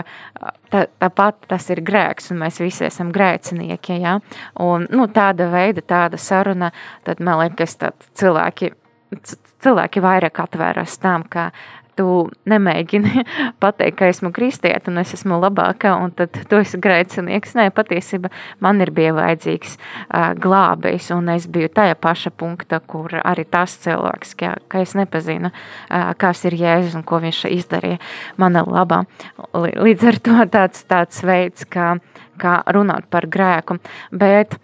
[SPEAKER 1] tā, tāpat tas ir grēks, un mēs visi esam grēcinieki, jā, un, nu, tāda veida, tāda saruna, tad, man liekas, cilvēki cilvēki vairāk atvēras tam, ka tu nemēģini pateikt, ka esmu kristieti un es esmu labāka, un tad tu esi grēcinieks. Nē, patiesībā man ir bija vajadzīgs uh, glābējs, un es biju tajā paša punkta, kur arī tas cilvēks, ka, ka es nepazinu, uh, kas ir Jēzus un ko viņš izdarīja mana labā. Līdz ar to tāds, tāds veids, kā, kā runāt par grēku, bet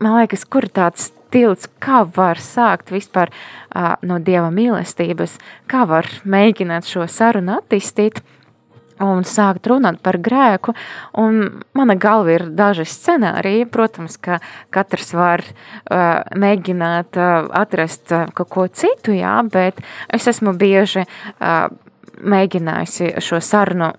[SPEAKER 1] man liekas, kur tāds tilts, kā var sākt vispār uh, no Dieva mīlestības, kā var mēģināt šo sarunu attīstīt un sākt runāt par grēku. Un mana galva ir daži scenāriji. Protams, ka katrs var uh, mēģināt uh, atrast uh, kaut ko citu, jā, bet es esmu bieži uh, mēģinājusi šo sarunu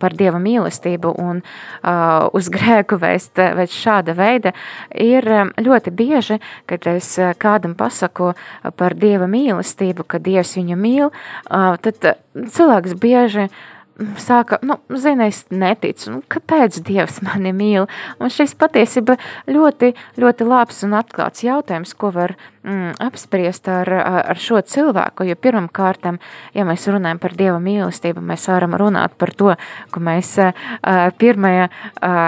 [SPEAKER 1] par dieva mīlestību un uh, uz grēku vēst, vēst šāda veida, ir ļoti bieži, kad es kādam pasaku par dieva mīlestību, ka dievs viņu mīl, uh, tad cilvēks bieži sāka, nu, zini, es neticu, nu, kāpēc Dievs mani mīl. Un šis patiesība ļoti, ļoti labs un atklāts jautājums, ko var mm, apspriest ar, ar šo cilvēku. Jo pirmam kārtam, ja mēs runājam par Dieva mīlestību, mēs varam runāt par to, ka mēs uh, pirmajā uh,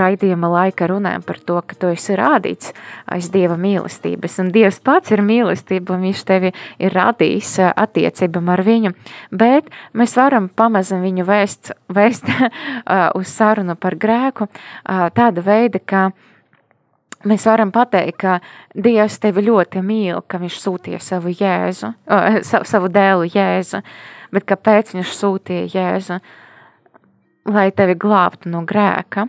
[SPEAKER 1] raidījuma laika runājam par to, ka tu esi rādīts aiz Dieva mīlestības. Un Dievs pats ir mīlestība, un viņš tevi ir radījis uh, attiecībam ar viņu. Bet mēs varam pamazam viņu vēst, vēst uz sarunu par grēku tāda veida, ka mēs varam pateikt, ka Dievs tevi ļoti mīl, ka viņš sūtīja savu jēzu, savu dēlu jēzu, bet kāpēc viņš sūtīja jēzu? Lai tevi glābtu no grēka.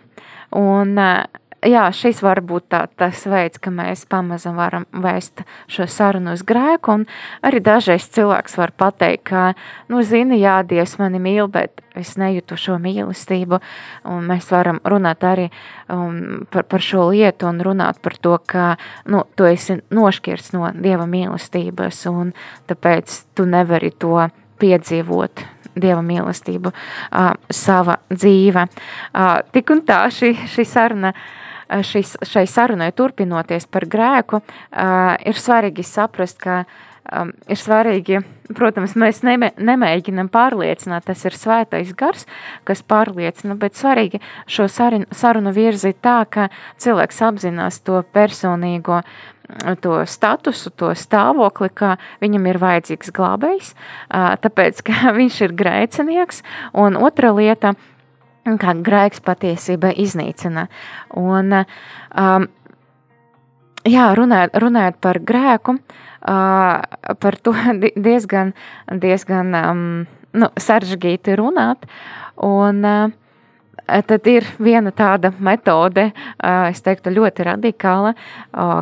[SPEAKER 1] Un jā, šis var būt tā, tas veids, ka mēs pamazam varam vēst šo sarunu uz grēku, arī dažreiz cilvēks var pateikt, ka, nu, zini, jā, Dievs mani mīl, bet es nejūtu šo mīlestību, un mēs varam runāt arī um, par, par šo lietu un runāt par to, ka, nu, tu esi nošķirts no Dieva mīlestības, un tāpēc tu nevari to piedzīvot dieva mīlestību, uh, sava dzīve. Uh, tik un tā šī, šī saruna uh, šis, šai sarunai turpinoties par grēku, eh, ir svarīgi saprast, ka um, ir svarīgi, protams, mēs neme, nemēģinam pārliecināt, tas ir svētais gars, kas pārliecina, bet svarīgi šo sarunu, sarunu virzīt tā, ka cilvēks apzinās to personīgo to statusu, to stāvokli, ka viņam ir vajadzīgs glābējs, eh, tāpēc, ka viņš ir grēcinieks, un otra lieta – kā grēks patiesība iznīcina. Un, um, jā, runājot, runājot par grēku, uh, par to diezgan, diezgan um, nu, sarežģīti runāt. Un, uh, Tad ir viena tāda metode, es teiktu, ļoti radikāla,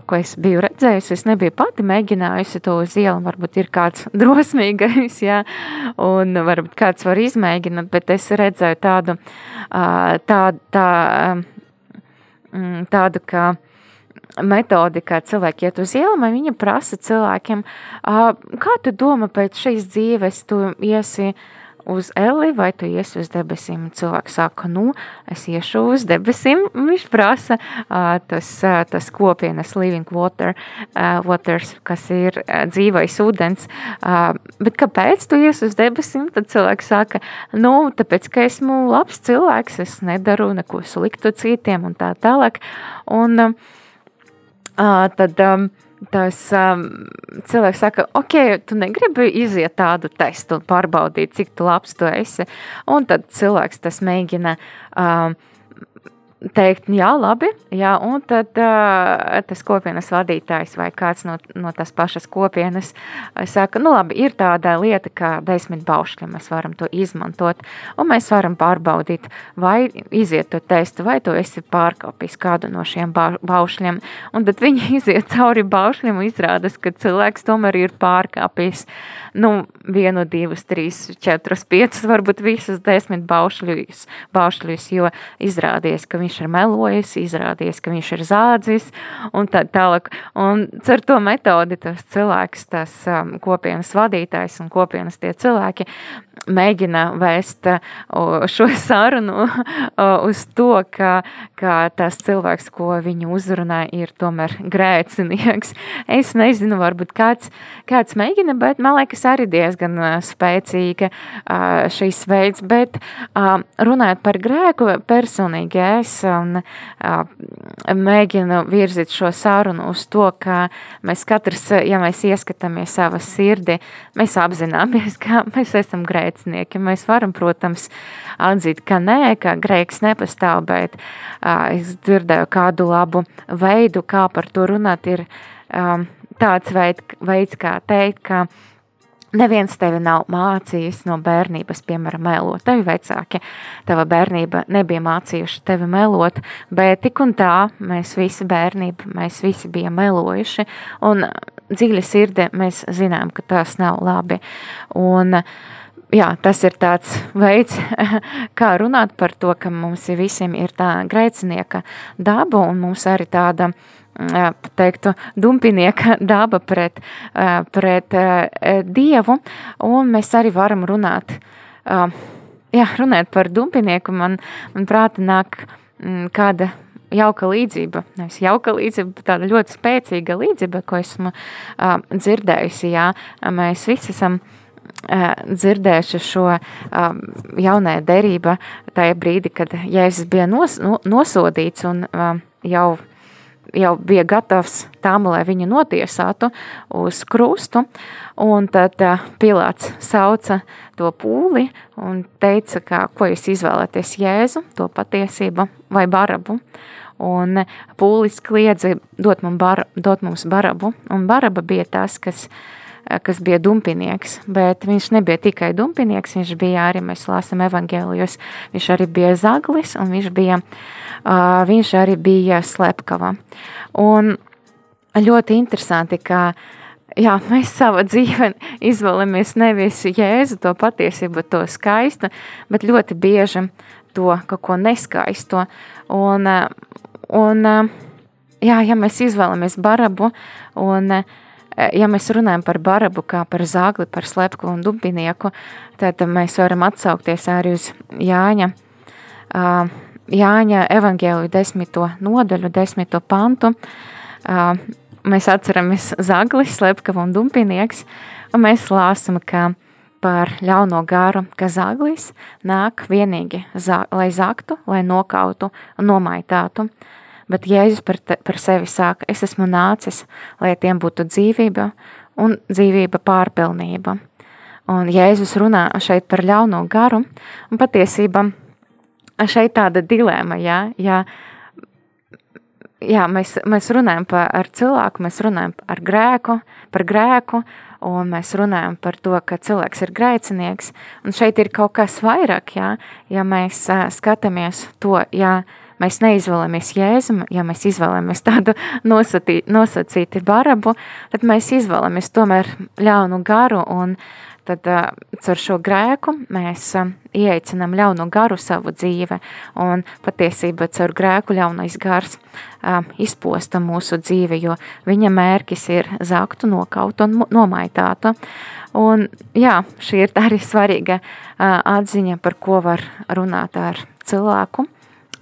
[SPEAKER 1] ko es biju redzējusi. Es nebiju pati mēģinājusi to uz ielu. Varbūt ir kāds drosmīgais, jā, un varbūt kāds var izmēģināt, bet es redzēju tādu, tādu, tā, tādu kā metodi, kā cilvēki iet uz ielām, viņa prasa cilvēkiem, kā tu domā pēc šīs dzīves, tu iesi uz Eli vai tu iesi uz debesīm? Cilvēks saka, nu, es iešu uz debesīm. Viņš prasa uh, tas, uh, tas kopienas living water, uh, waters, kas ir uh, dzīvais ūdens. Uh, bet kāpēc tu iesi uz debesīm? Tad cilvēks saka, nu, tāpēc, ka esmu labs cilvēks, es nedaru neko sliktu citiem un tā tālāk. Un uh, tad... Um, tas um, cilvēks saka, ok, tu negribi iziet tādu testu un pārbaudīt, cik tu labs tu esi. Un tad cilvēks tas mēģina. Um, teikt, jā, labi, jā, un tad uh, tas kopienas vadītājs vai kāds no, no tās pašas kopienas saka, nu labi, ir tāda lieta kā desmit baušļi, mēs varam to izmantot, un mēs varam pārbaudīt, vai iziet to testu, vai tu esi pārkāpis kādu no šiem baušļiem, un tad viņi iziet cauri baušļiem un izrādas, ka cilvēks tomēr ir pārkāpis, nu, vienu, divus, trīs, četrus, piecus, varbūt visus desmit baušļus, baušļus jo izrādies, ka viņš viņš ir melojis, izrādījies, ka viņš ir zādzis un tā tālāk. Un ar to metodi tas cilvēks, tas um, kopienas vadītājs un kopienas tie cilvēki mēģina vēst šo sarunu uz to, ka, ka tas cilvēks, ko viņu uzrunā, ir tomēr grēcinieks. Es nezinu, varbūt kāds, kāds mēģina, bet man liekas arī diezgan spēcīga šīs veids, bet runājot par grēku, personīgi es mēģinu virzīt šo sarunu uz to, ka mēs katrs, ja mēs ieskatāmies savā sirdi, mēs apzināmies, ka mēs esam grēcinieki grēcinieki. Mēs varam, protams, atzīt, ka nē, ka grēks nepastāv, bet uh, es dzirdēju kādu labu veidu, kā par to runāt, ir um, tāds veid, veids, kā teikt, ka Neviens tevi nav mācījis no bērnības, piemēram, melot. Tevi vecāki, tava bērnība nebija mācījuši tevi melot, bet tik un tā mēs visi bērnība, mēs visi bijām melojuši, un dziļi sirdē mēs zinām, ka tas nav labi. Un, uh, jā, tas ir tāds veids, kā runāt par to, ka mums visiem ir tā grēcinieka daba un mums arī tāda, teiktu, dumpinieka daba pret, pret Dievu, un mēs arī varam runāt, jā, runāt par dumpinieku, man, man prāta nāk kāda jauka līdzība, nevis jauka līdzība, tāda ļoti spēcīga līdzība, ko esmu dzirdējusi, jā, mēs visi esam uh, dzirdējuši šo um, jaunā derība tajā brīdī, kad Jēzus bija nos, no, nosodīts un um, jau, jau bija gatavs tam, lai viņu notiesātu uz krustu. Un tad uh, Pilārs sauca to pūli un teica, ka, ko jūs izvēlaties Jēzu, to patiesību vai barabu. Un pūlis kliedza, dot, bar, dot mums barabu, un baraba bija tas, kas uh, kas bija dumpinieks, bet viņš nebija tikai dumpinieks, viņš bija arī, mēs lasām evangēlijos, viņš arī bija zaglis un viņš bija, uh, viņš arī bija slepkava. Un ļoti interesanti, ka jā, mēs savā dzīvē izvēlamies nevis jēzu, to patiesību, to skaistu, bet ļoti bieži to kaut ko neskaisto. Un, un jā, ja mēs izvēlamies barabu un uh, Eh, ja mēs runājam par barabu, kā par zāgli, par slepku un dubinieku, tad mēs varam atsaukties arī uz Jāņa, Jāņa evangēliju desmito nodaļu, desmito pantu. Mēs atceramies zagli, slepkavu un dumpinieks, un mēs lāsam, ka par ļauno garu, ka zaglis nāk vienīgi, zā, lai zaktu, lai nokautu un nomaitātu. Bet Jēzus par, te, par sevi saka, es esmu nācis, lai tiem būtu dzīvība un dzīvība pārpilnība. Un Jēzus runā šeit par ļauno garu, un patiesībā šeit tāda dilēma, jā, jā, jā mēs, mēs runājam par ar cilvēku, mēs runājam par grēku, par grēku, un mēs runājam par to, ka cilvēks ir grēcinieks, un šeit ir kaut kas vairāk, jā, ja mēs skatāmies to, ja mēs neizvēlamies jēzu, ja mēs izvēlamies tādu nosatī, nosacīti barabu, tad mēs izvēlamies tomēr ļaunu garu un tad uh, caur šo grēku mēs uh, ieeicinām ļauno garu savu dzīve, un patiesībā caur grēku ļaunais gars uh, izposta mūsu dzīvi, jo viņa mērķis ir zakt, nokaut un nomaitātu. Un, jā, šī ir arī svarīga uh, atziņa, par ko var runāt ar cilvēku,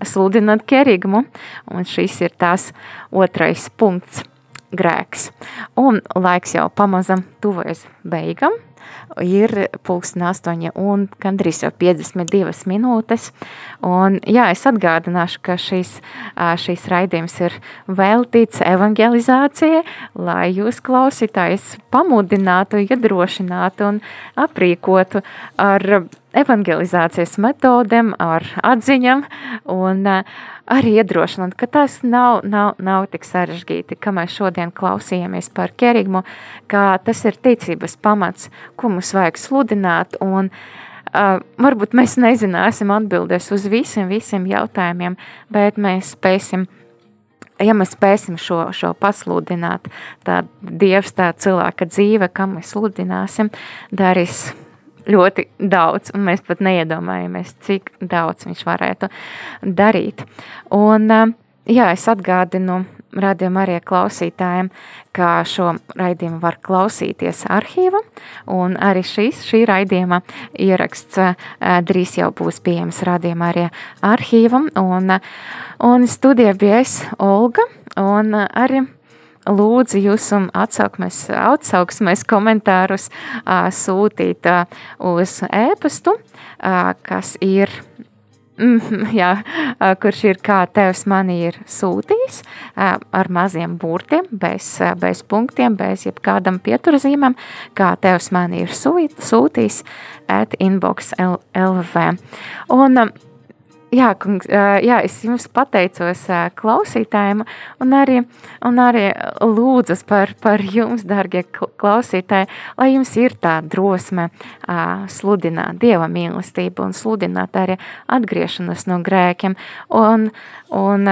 [SPEAKER 1] sludināt kerigmu, un šis ir tās otrais punkts grēks. Un laiks jau pamazam tuvojas beigam, ir pulksten 8 un gandrīz jau 52 minūtes. Un, jā, es atgādināšu, ka šīs, šīs raidījums ir veltīts evangelizācijai, lai jūs klausītājs pamudinātu, iedrošinātu un aprīkotu ar evangelizācijas metodēm, ar atziņam un arī iedrošināt, ka tas nav, nav, nav tik sarežģīti, ka mēs šodien klausījāmies par kerigmu, ka tas ir ticības pamats, ko mums vajag sludināt un uh, varbūt mēs nezināsim atbildēs uz visiem, visiem jautājumiem, bet mēs spēsim ja mēs spēsim šo, šo pasludināt, tad Dievs, tā cilvēka dzīve, kam mēs sludināsim, darīs ļoti daudz, un mēs pat neiedomājamies, cik daudz viņš varētu darīt. Un, jā, es atgādinu radījuma arī klausītājiem, ka šo raidījumu var klausīties arhīva, un arī šīs, šī raidījuma ieraksts drīz jau būs pieejams radījuma arī arhīvam, un, un studijā bija es, Olga, un arī lūdzu jūs un atsauksmēs, atsauksmēs komentārus sūtīt uz ēpastu, kas ir mm, jā, kurš ir kā tevs mani ir sūtījis ar maziem burtiem, bez, bez punktiem, bez jebkādam pieturzīmēm, kā tevs mani ir sūtījis at inbox LV. Un Jā, kungs, jā, es jums pateicos klausītājiem un arī, un arī lūdzu par, par jums, darbie klausītāji, lai jums ir tā drosme sludināt Dieva mīlestību un sludināt arī atgriešanos no grēkiem. Un, un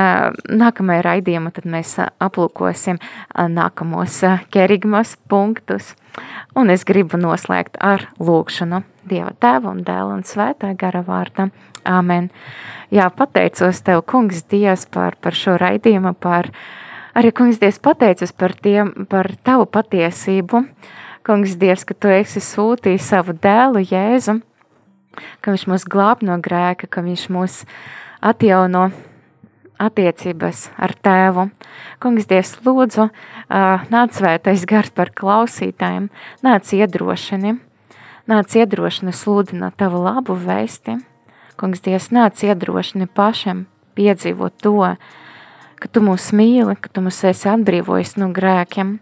[SPEAKER 1] nākamajā raidījumā mēs aplūkosim nākamos kerigmas punktus. Un es gribu noslēgt ar lūkšanu Dieva tēva un dēla un svētā gara vārdā. Āmen. Jā, pateicos Tev, Kungs, Dievs, par, par šo raidījumu, par arī, Kungs, Dievs, pateicos par, tiem, par Tavu patiesību. Kungs, Dievs, ka Tu esi sūtījis savu dēlu Jēzu, ka Viņš mūs glāb no grēka, ka Viņš mūs atjauno attiecības ar Tēvu. Kungs, Dievs, lūdzu, nāc svētais gars par klausītājiem, nāc iedrošini, nāc iedrošini sludināt Tavu labu vēsti. Kungs, Dievs, nāc iedrošini pašam piedzīvot to, ka Tu mūs mīli, ka Tu mūs esi atbrīvojis no grēkiem.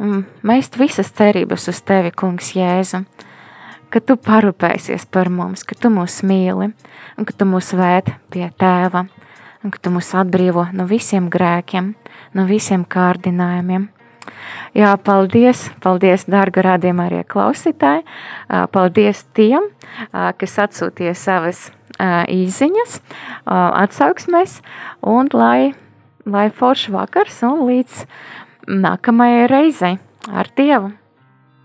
[SPEAKER 1] Un mēs visas cerības uz Tevi, Kungs, Jēzu, ka Tu parūpēsies par mums, ka Tu mūs mīli un ka Tu mūs vēd pie Tēva un ka Tu mūs atbrīvo no visiem grēkiem, no visiem kārdinājumiem. Jā, paldies, paldies, dārga rādījumā arī klausītāji. Paldies tiem, kas atsūtīja savas īziņas, atsauksmēs, un lai, lai forši vakars un līdz nākamajai reizei ar Dievu!